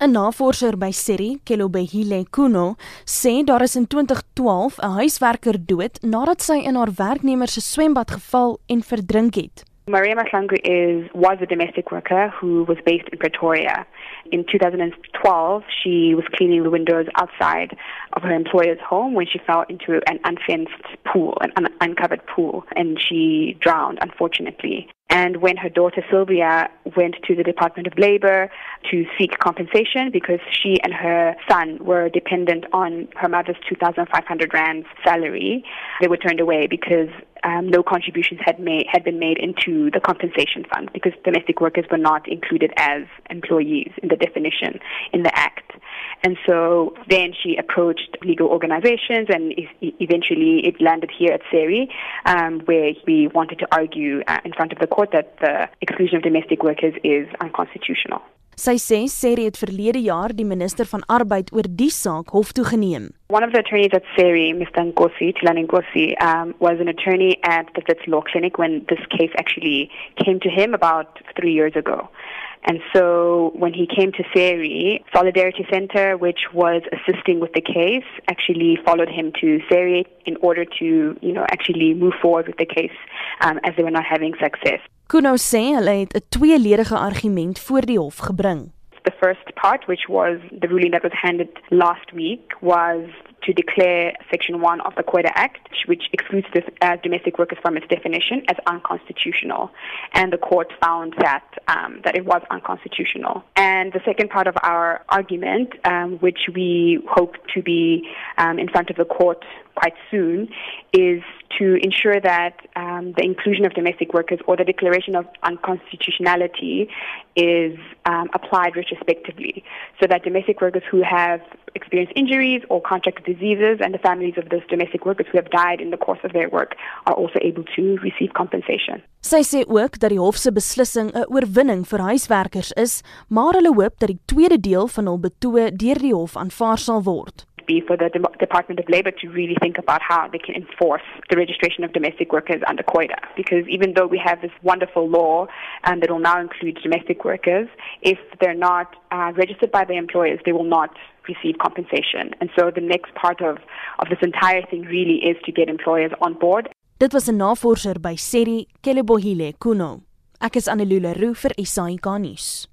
'n Navorser by Seri, Kelobehile Kuno, sê daar is in 2012 'n huiswerker dood nadat sy in haar werknemer se swembad geval en verdrink het. Maria Maslangu is was a domestic worker who was based in Pretoria. In 2012, she was cleaning the windows outside of her employer's home when she fell into an unfenced pool, an un- uncovered pool, and she drowned, unfortunately. And when her daughter Sylvia went to the Department of Labor to seek compensation because she and her son were dependent on her mother's 2,500 rands salary, they were turned away because um, no contributions had made had been made into the compensation fund because domestic workers were not included as employees in the definition in the act. And so then she approached legal organizations, and eventually it landed here at SERI, um, where we wanted to argue uh, in front of the court that the exclusion of domestic workers is unconstitutional. Sy sê Seri het verlede jaar die minister van arbeid oor die saak hof toe geneem. One of the attorneys at Seri, Mr. Ngosi, Tilani Ngosi, um, was an attorney at the Fitz Law Clinic when this case actually came to him about three years ago. And so when he came to Seri, Solidarity Center, which was assisting with the case, actually followed him to Seri in order to, you know, actually move forward with the case um, as they were not having success. Kuno sê hulle het 'n tweeledige argument voor die hof gebring. The first part, which was the ruling that was handed last week, was to declare Section 1 of the Quota Act, which excludes this, uh, domestic workers from its definition, as unconstitutional. And the court found that, um, that it was unconstitutional. And the second part of our argument, um, which we hope to be um, in front of the court quite soon, is to ensure that um, the inclusion of domestic workers or the declaration of unconstitutionality is um, applied retrospectively so that domestic workers who have experienced injuries or contracted diseases and the families of those domestic workers who have died in the course of their work are also able to receive compensation. Sy sê ook dat die hof se beslissing 'n oorwinning vir huiswerkers is, maar hulle hoop dat die tweede deel van hul betoë deur die hof aanvaar sal word. Be for the De- Department of Labor to really think about how they can enforce the registration of domestic workers under COIDA. Because even though we have this wonderful law um, that will now include domestic workers, if they're not uh, registered by their employers, they will not receive compensation. And so the next part of, of this entire thing really is to get employers on board. Dit was 'n navorser by Seri Kelebohile Kuno. Ek is Annelule Roo vir SAK nuus.